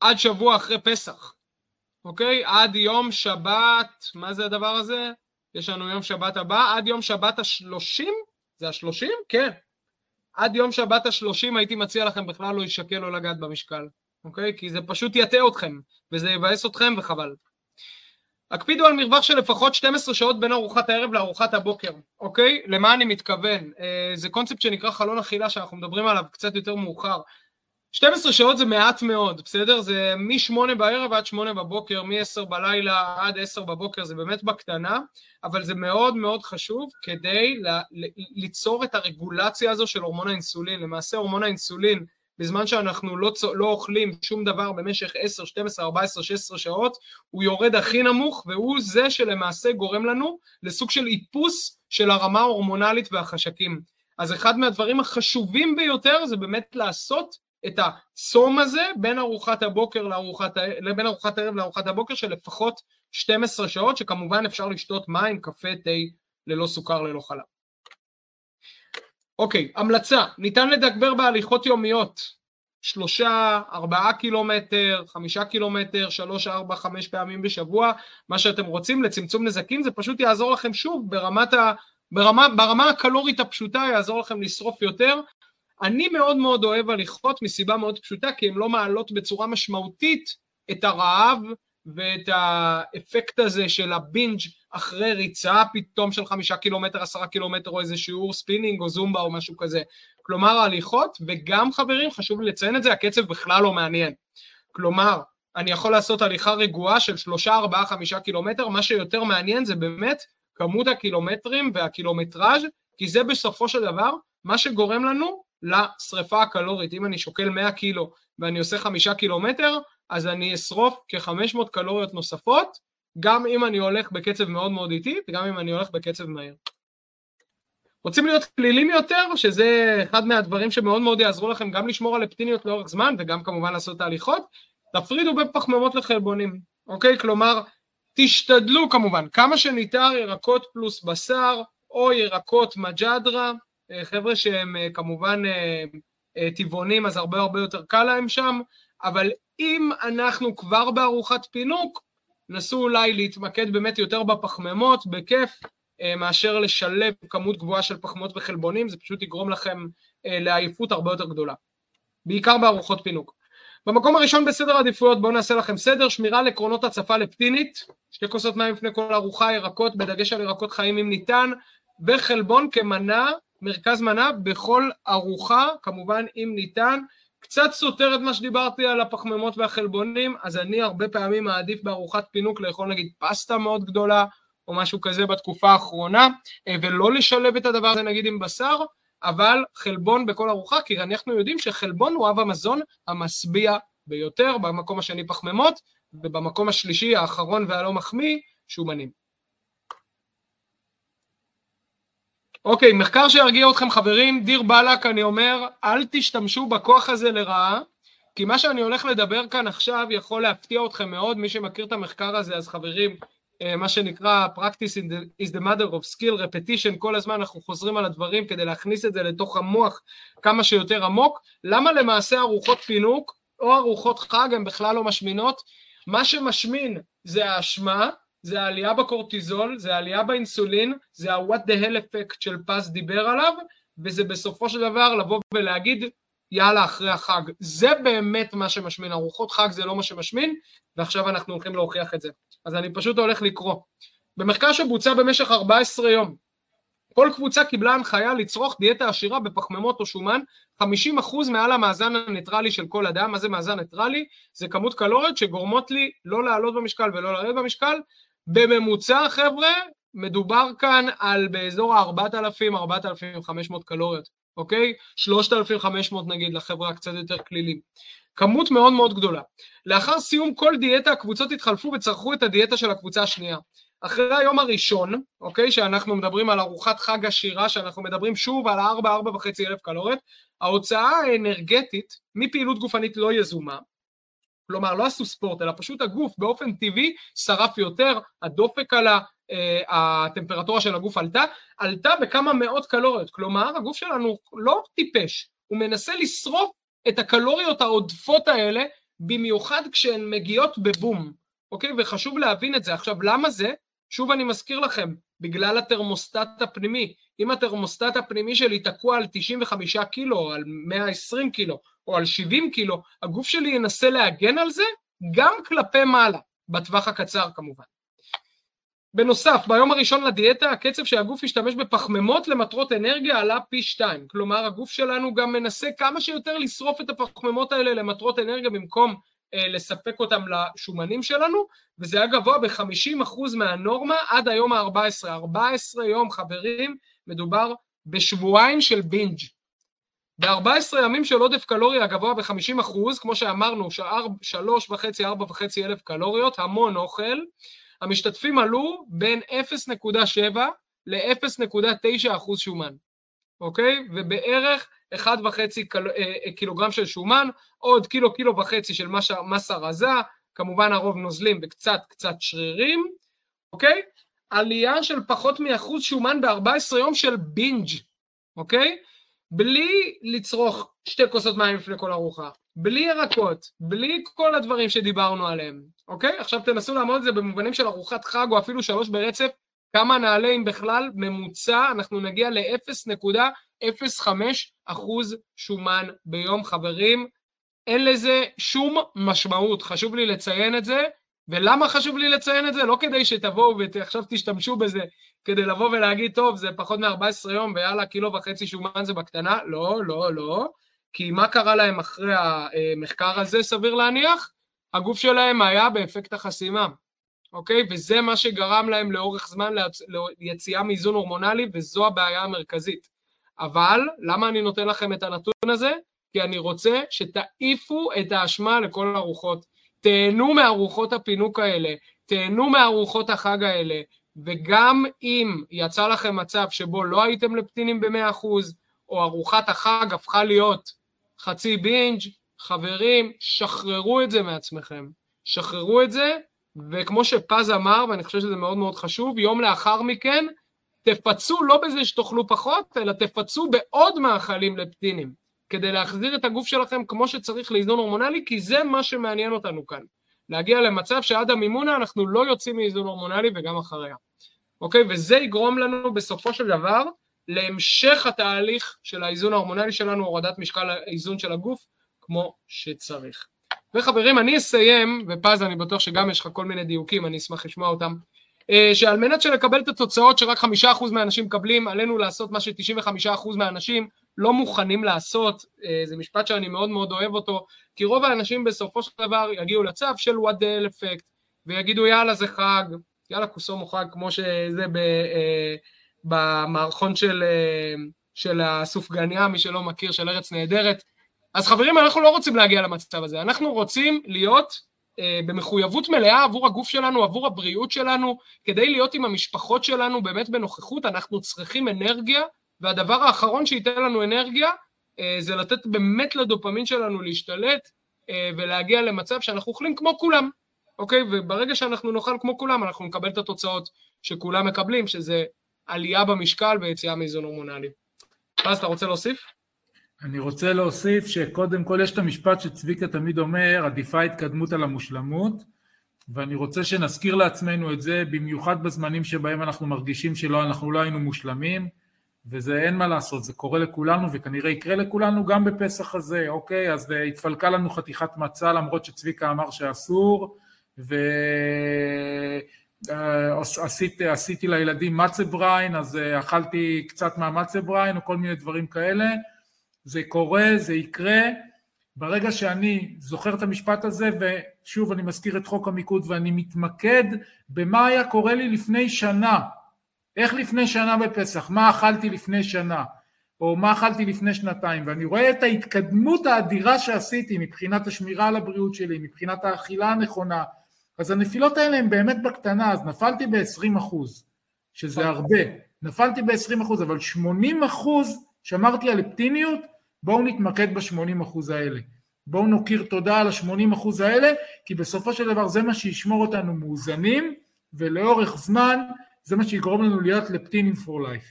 עד שבוע אחרי פסח. אוקיי? עד יום שבת, מה זה הדבר הזה? יש לנו יום שבת הבא, עד יום שבת השלושים? זה השלושים? כן. עד יום שבת השלושים הייתי מציע לכם בכלל לא יישקל או לגעת במשקל, אוקיי? כי זה פשוט יטעה אתכם, וזה יבאס אתכם וחבל. הקפידו על מרווח של לפחות 12 שעות בין ארוחת הערב לארוחת הבוקר, אוקיי? למה אני מתכוון? אה, זה קונספט שנקרא חלון אכילה שאנחנו מדברים עליו קצת יותר מאוחר. 12 שעות זה מעט מאוד, בסדר? זה מ-8 בערב עד 8 בבוקר, מ-10 בלילה עד 10 בבוקר, זה באמת בקטנה, אבל זה מאוד מאוד חשוב כדי ליצור את הרגולציה הזו של הורמון האינסולין. למעשה הורמון האינסולין, בזמן שאנחנו לא, לא אוכלים שום דבר במשך 10, 12, 14, 16 שעות, הוא יורד הכי נמוך, והוא זה שלמעשה גורם לנו לסוג של איפוס של הרמה ההורמונלית והחשקים. אז אחד מהדברים החשובים ביותר זה באמת לעשות את הצום הזה בין ארוחת הבוקר לארוחת, בין ארוחת הערב לארוחת הבוקר של לפחות 12 שעות, שכמובן אפשר לשתות מים, קפה, תה, ללא סוכר, ללא חלב. אוקיי, המלצה, ניתן לדגבר בהליכות יומיות, שלושה, ארבעה קילומטר, חמישה קילומטר, שלוש, ארבע, חמש פעמים בשבוע, מה שאתם רוצים לצמצום נזקים, זה פשוט יעזור לכם שוב ברמת ה... ברמה, ברמה הקלורית הפשוטה יעזור לכם לשרוף יותר, אני מאוד מאוד אוהב הליכות מסיבה מאוד פשוטה, כי הן לא מעלות בצורה משמעותית את הרעב ואת האפקט הזה של הבינג' אחרי ריצה פתאום של חמישה קילומטר, עשרה קילומטר או איזה שיעור ספינינג או זומבה או משהו כזה. כלומר ההליכות, וגם חברים, חשוב לי לציין את זה, הקצב בכלל לא מעניין. כלומר, אני יכול לעשות הליכה רגועה של שלושה, ארבעה, חמישה קילומטר, מה שיותר מעניין זה באמת כמות הקילומטרים והקילומטראז', כי זה בסופו של דבר מה שגורם לנו לשריפה הקלורית. אם אני שוקל 100 קילו ואני עושה 5 קילומטר, אז אני אשרוף כ-500 קלוריות נוספות, גם אם אני הולך בקצב מאוד מאוד איטי וגם אם אני הולך בקצב מהיר. רוצים להיות כלילים יותר, שזה אחד מהדברים שמאוד מאוד יעזרו לכם גם לשמור על אפטיניות לאורך זמן וגם כמובן לעשות תהליכות, תפרידו בין פחמימות לחלבונים, אוקיי? כלומר, תשתדלו כמובן, כמה שניתן ירקות פלוס בשר או ירקות מג'דרה, חבר'ה שהם אה, כמובן אה, טבעונים אז הרבה הרבה יותר קל להם שם, אבל אם אנחנו כבר בארוחת פינוק, נסו אולי להתמקד באמת יותר בפחמימות, בכיף, מאשר לשלב כמות גבוהה של פחמימות וחלבונים, זה פשוט יגרום לכם לעייפות הרבה יותר גדולה, בעיקר בארוחות פינוק. במקום הראשון בסדר העדיפויות בואו נעשה לכם סדר, שמירה על עקרונות הצפה לפטינית, שתי כוסות מים לפני כל ארוחה, ירקות, בדגש על ירקות חיים אם ניתן, וחלבון כמנה מרכז מנה בכל ארוחה, כמובן אם ניתן. קצת סותר את מה שדיברתי על הפחמימות והחלבונים, אז אני הרבה פעמים מעדיף בארוחת פינוק לאכול נגיד פסטה מאוד גדולה, או משהו כזה בתקופה האחרונה, אה, ולא לשלב את הדבר הזה נגיד עם בשר, אבל חלבון בכל ארוחה, כי אנחנו יודעים שחלבון הוא אב המזון המשביע ביותר, במקום השני פחמימות, ובמקום השלישי, האחרון והלא מחמיא, שומנים. אוקיי, מחקר שירגיע אתכם חברים, דיר באלק, אני אומר, אל תשתמשו בכוח הזה לרעה, כי מה שאני הולך לדבר כאן עכשיו יכול להפתיע אתכם מאוד, מי שמכיר את המחקר הזה, אז חברים, אה, מה שנקרא practice is the mother of skill, repetition, כל הזמן אנחנו חוזרים על הדברים כדי להכניס את זה לתוך המוח כמה שיותר עמוק. למה למעשה ארוחות פינוק או ארוחות חג הן בכלל לא משמינות? מה שמשמין זה האשמה, זה העלייה בקורטיזול, זה העלייה באינסולין, זה ה-what the hell effect של פז דיבר עליו, וזה בסופו של דבר לבוא ולהגיד יאללה אחרי החג. זה באמת מה שמשמין, ארוחות חג זה לא מה שמשמין, ועכשיו אנחנו הולכים להוכיח את זה. אז אני פשוט הולך לקרוא. במחקר שבוצע במשך 14 יום, כל קבוצה קיבלה הנחיה לצרוך דיאטה עשירה בפחמימות או שומן, 50% מעל המאזן הניטרלי של כל אדם. מה זה מאזן ניטרלי? זה כמות קלוריות שגורמות לי לא לעלות במשקל ולא לרדת במשקל. בממוצע, חבר'ה, מדובר כאן על באזור ה-4,000-4,500 קלוריות, אוקיי? 3,500 נגיד לחברה הקצת יותר קלילים. כמות מאוד מאוד גדולה. לאחר סיום כל דיאטה הקבוצות התחלפו וצרכו את הדיאטה של הקבוצה השנייה. אחרי היום הראשון, אוקיי, שאנחנו מדברים על ארוחת חג עשירה, שאנחנו מדברים שוב על 4-4.5 אלף קלוריות, ההוצאה האנרגטית מפעילות גופנית לא יזומה, כלומר לא עשו ספורט, אלא פשוט הגוף באופן טבעי שרף יותר, הדופק עלה, אה, הטמפרטורה של הגוף עלתה, עלתה בכמה מאות קלוריות, כלומר הגוף שלנו לא טיפש, הוא מנסה לשרוף את הקלוריות העודפות האלה, במיוחד כשהן מגיעות בבום, אוקיי? וחשוב להבין את זה. עכשיו, למה זה? שוב אני מזכיר לכם, בגלל התרמוסטט הפנימי. אם התרמוסטט הפנימי שלי תקוע על 95 קילו, על 120 קילו, או על 70 קילו, הגוף שלי ינסה להגן על זה גם כלפי מעלה, בטווח הקצר כמובן. בנוסף, ביום הראשון לדיאטה הקצב שהגוף ישתמש בפחמימות למטרות אנרגיה עלה פי שתיים. כלומר, הגוף שלנו גם מנסה כמה שיותר לשרוף את הפחמימות האלה למטרות אנרגיה במקום לספק אותם לשומנים שלנו, וזה היה גבוה ב-50% מהנורמה עד היום ה-14. 14 יום, חברים, מדובר בשבועיים של בינג'. ב-14 ימים של עודף קלורי הגבוה ב-50%, כמו שאמרנו, 3.5-4.5 אלף קלוריות, המון אוכל, המשתתפים עלו בין 0.7 ל-0.9 אחוז שומן, אוקיי? ובערך 1.5 קל... אה, אה, קילוגרם של שומן, עוד קילו, קילו וחצי של מסה, רזה, כמובן הרוב נוזלים וקצת קצת שרירים, אוקיי? עלייה של פחות מאחוז שומן ב-14 יום של בינג', אוקיי? בלי לצרוך שתי כוסות מים לפני כל ארוחה, בלי ירקות, בלי כל הדברים שדיברנו עליהם, אוקיי? עכשיו תנסו לעמוד את זה במובנים של ארוחת חג או אפילו שלוש ברצף, כמה נעלה אם בכלל, ממוצע, אנחנו נגיע ל-0.05 אחוז שומן ביום, חברים. אין לזה שום משמעות, חשוב לי לציין את זה, ולמה חשוב לי לציין את זה? לא כדי שתבואו ועכשיו תשתמשו בזה כדי לבוא ולהגיד, טוב, זה פחות מ-14 יום ויאללה, קילו וחצי שומן זה בקטנה. לא, לא, לא. כי מה קרה להם אחרי המחקר הזה, סביר להניח? הגוף שלהם היה באפקט החסימה, אוקיי? וזה מה שגרם להם לאורך זמן ליציאה מאיזון הורמונלי, וזו הבעיה המרכזית. אבל, למה אני נותן לכם את הנתון הזה? כי אני רוצה שתעיפו את האשמה לכל הרוחות. תהנו מארוחות הפינוק האלה, תהנו מארוחות החג האלה, וגם אם יצא לכם מצב שבו לא הייתם לפטינים ב-100%, או ארוחת החג הפכה להיות חצי בינג', חברים, שחררו את זה מעצמכם. שחררו את זה, וכמו שפז אמר, ואני חושב שזה מאוד מאוד חשוב, יום לאחר מכן, תפצו לא בזה שתאכלו פחות, אלא תפצו בעוד מאכלים לפטינים, כדי להחזיר את הגוף שלכם כמו שצריך לאיזון הורמונלי, כי זה מה שמעניין אותנו כאן. להגיע למצב שעד המימונה אנחנו לא יוצאים מאיזון הורמונלי וגם אחריה. אוקיי? וזה יגרום לנו בסופו של דבר להמשך התהליך של האיזון ההורמונלי שלנו, הורדת משקל האיזון של הגוף, כמו שצריך. וחברים, אני אסיים, ופז אני בטוח שגם יש לך כל מיני דיוקים, אני אשמח לשמוע אותם, אה, שעל מנת שנקבל את התוצאות שרק חמישה אחוז מהאנשים מקבלים, עלינו לעשות מה שתשעים וחמישה אחוז מהאנשים לא מוכנים לעשות, אה, זה משפט שאני מאוד מאוד אוהב אותו, כי רוב האנשים בסופו של דבר יגיעו לצו של what the effect, ויגידו יאללה זה חג, יאללה קוסומו חג, כמו שזה ב, אה, במערכון של של הסופגניה, מי שלא מכיר, של ארץ נהדרת. אז חברים, אנחנו לא רוצים להגיע למצב הזה, אנחנו רוצים להיות אה, במחויבות מלאה עבור הגוף שלנו, עבור הבריאות שלנו, כדי להיות עם המשפחות שלנו באמת בנוכחות, אנחנו צריכים אנרגיה, והדבר האחרון שייתן לנו אנרגיה אה, זה לתת באמת לדופמין שלנו להשתלט אה, ולהגיע למצב שאנחנו אוכלים כמו כולם, אוקיי? וברגע שאנחנו נאכל כמו כולם, אנחנו נקבל את התוצאות שכולם מקבלים, שזה עלייה במשקל ויציאה מאיזון הורמונלי. אז אתה רוצה להוסיף? אני רוצה להוסיף שקודם כל יש את המשפט שצביקה תמיד אומר, עדיפה התקדמות על המושלמות, ואני רוצה שנזכיר לעצמנו את זה, במיוחד בזמנים שבהם אנחנו מרגישים שלא, אנחנו לא היינו מושלמים, וזה אין מה לעשות, זה קורה לכולנו וכנראה יקרה לכולנו גם בפסח הזה, אוקיי? אז אה, התפלקה לנו חתיכת מצה למרות שצביקה אמר שאסור, ועשיתי אה, עשיתי לילדים מצה בריין, אז אה, אכלתי קצת מהמצה בריין או כל מיני דברים כאלה, זה קורה, זה יקרה, ברגע שאני זוכר את המשפט הזה, ושוב אני מזכיר את חוק המיקוד ואני מתמקד במה היה קורה לי לפני שנה, איך לפני שנה בפסח, מה אכלתי לפני שנה, או מה אכלתי לפני שנתיים, ואני רואה את ההתקדמות האדירה שעשיתי מבחינת השמירה על הבריאות שלי, מבחינת האכילה הנכונה, אז הנפילות האלה הן באמת בקטנה, אז נפלתי ב-20 אחוז, שזה הרבה, נפלתי ב-20 אחוז, אבל 80 אחוז שמרתי על אופטימיות, בואו נתמקד ב-80 אחוז האלה. בואו נוקיר תודה על ה-80 אחוז האלה, כי בסופו של דבר זה מה שישמור אותנו מאוזנים, ולאורך זמן זה מה שיגרום לנו להיות לפטינים פור לייף.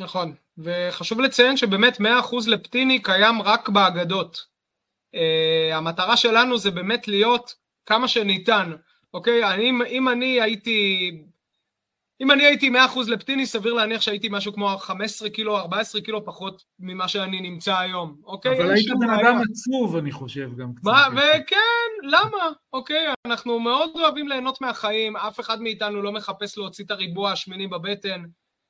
נכון, וחשוב לציין שבאמת 100% לפטיני קיים רק באגדות. Uh, המטרה שלנו זה באמת להיות כמה שניתן, אוקיי? אני, אם אני הייתי אם אני הייתי 100% לפטיני, סביר להניח שהייתי משהו כמו 15 קילו, 14 קילו פחות ממה שאני נמצא היום, אוקיי? אבל היית בן אדם עצוב, אני חושב, גם קצת. מה, וכן, למה? אוקיי, אנחנו מאוד אוהבים ליהנות מהחיים, אף אחד מאיתנו לא מחפש להוציא את הריבוע השמיני בבטן.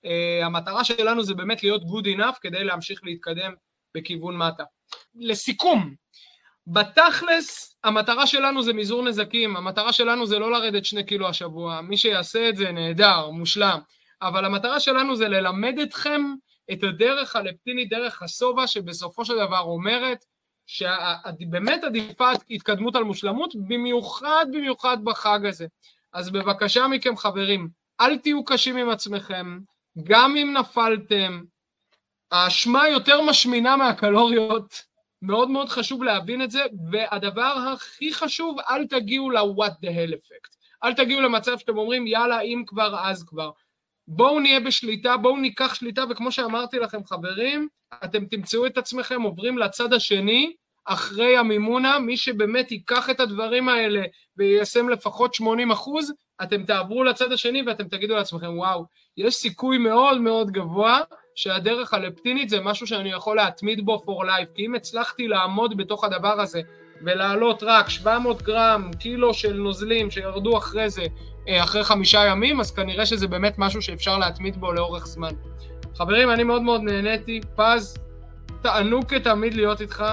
Uh, המטרה שלנו זה באמת להיות good enough כדי להמשיך להתקדם בכיוון מטה. לסיכום, בתכלס, המטרה שלנו זה מזעור נזקים, המטרה שלנו זה לא לרדת שני קילו השבוע, מי שיעשה את זה נהדר, מושלם, אבל המטרה שלנו זה ללמד אתכם את הדרך הלפטינית, דרך השובע, שבסופו של דבר אומרת שבאמת עדיפה התקדמות על מושלמות, במיוחד במיוחד בחג הזה. אז בבקשה מכם חברים, אל תהיו קשים עם עצמכם, גם אם נפלתם, האשמה יותר משמינה מהקלוריות, מאוד מאוד חשוב להבין את זה, והדבר הכי חשוב, אל תגיעו ל-what the hell effect. אל תגיעו למצב שאתם אומרים, יאללה, אם כבר, אז כבר. בואו נהיה בשליטה, בואו ניקח שליטה, וכמו שאמרתי לכם, חברים, אתם תמצאו את עצמכם עוברים לצד השני, אחרי המימונה, מי שבאמת ייקח את הדברים האלה ויישם לפחות 80 אחוז, אתם תעברו לצד השני ואתם תגידו לעצמכם, וואו, יש סיכוי מאוד מאוד גבוה שהדרך הלפטינית זה משהו שאני יכול להתמיד בו for life, כי אם הצלחתי לעמוד בתוך הדבר הזה ולעלות רק 700 גרם, קילו של נוזלים שירדו אחרי זה, אה, אחרי חמישה ימים, אז כנראה שזה באמת משהו שאפשר להתמיד בו לאורך זמן. חברים, אני מאוד מאוד נהניתי. פז, תענוג כתמיד להיות איתך.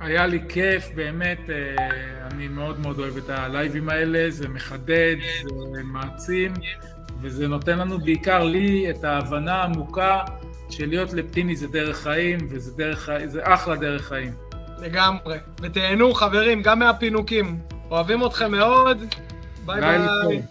היה לי כיף, באמת, אה, אני מאוד מאוד אוהב את הלייבים האלה, זה מחדד, זה מעצים. וזה נותן לנו, בעיקר לי, את ההבנה העמוקה של להיות לפטיני זה דרך חיים, וזה דרך, זה אחלה דרך חיים. לגמרי. ותהנו, חברים, גם מהפינוקים. אוהבים אתכם מאוד. ביי ביי. ביי.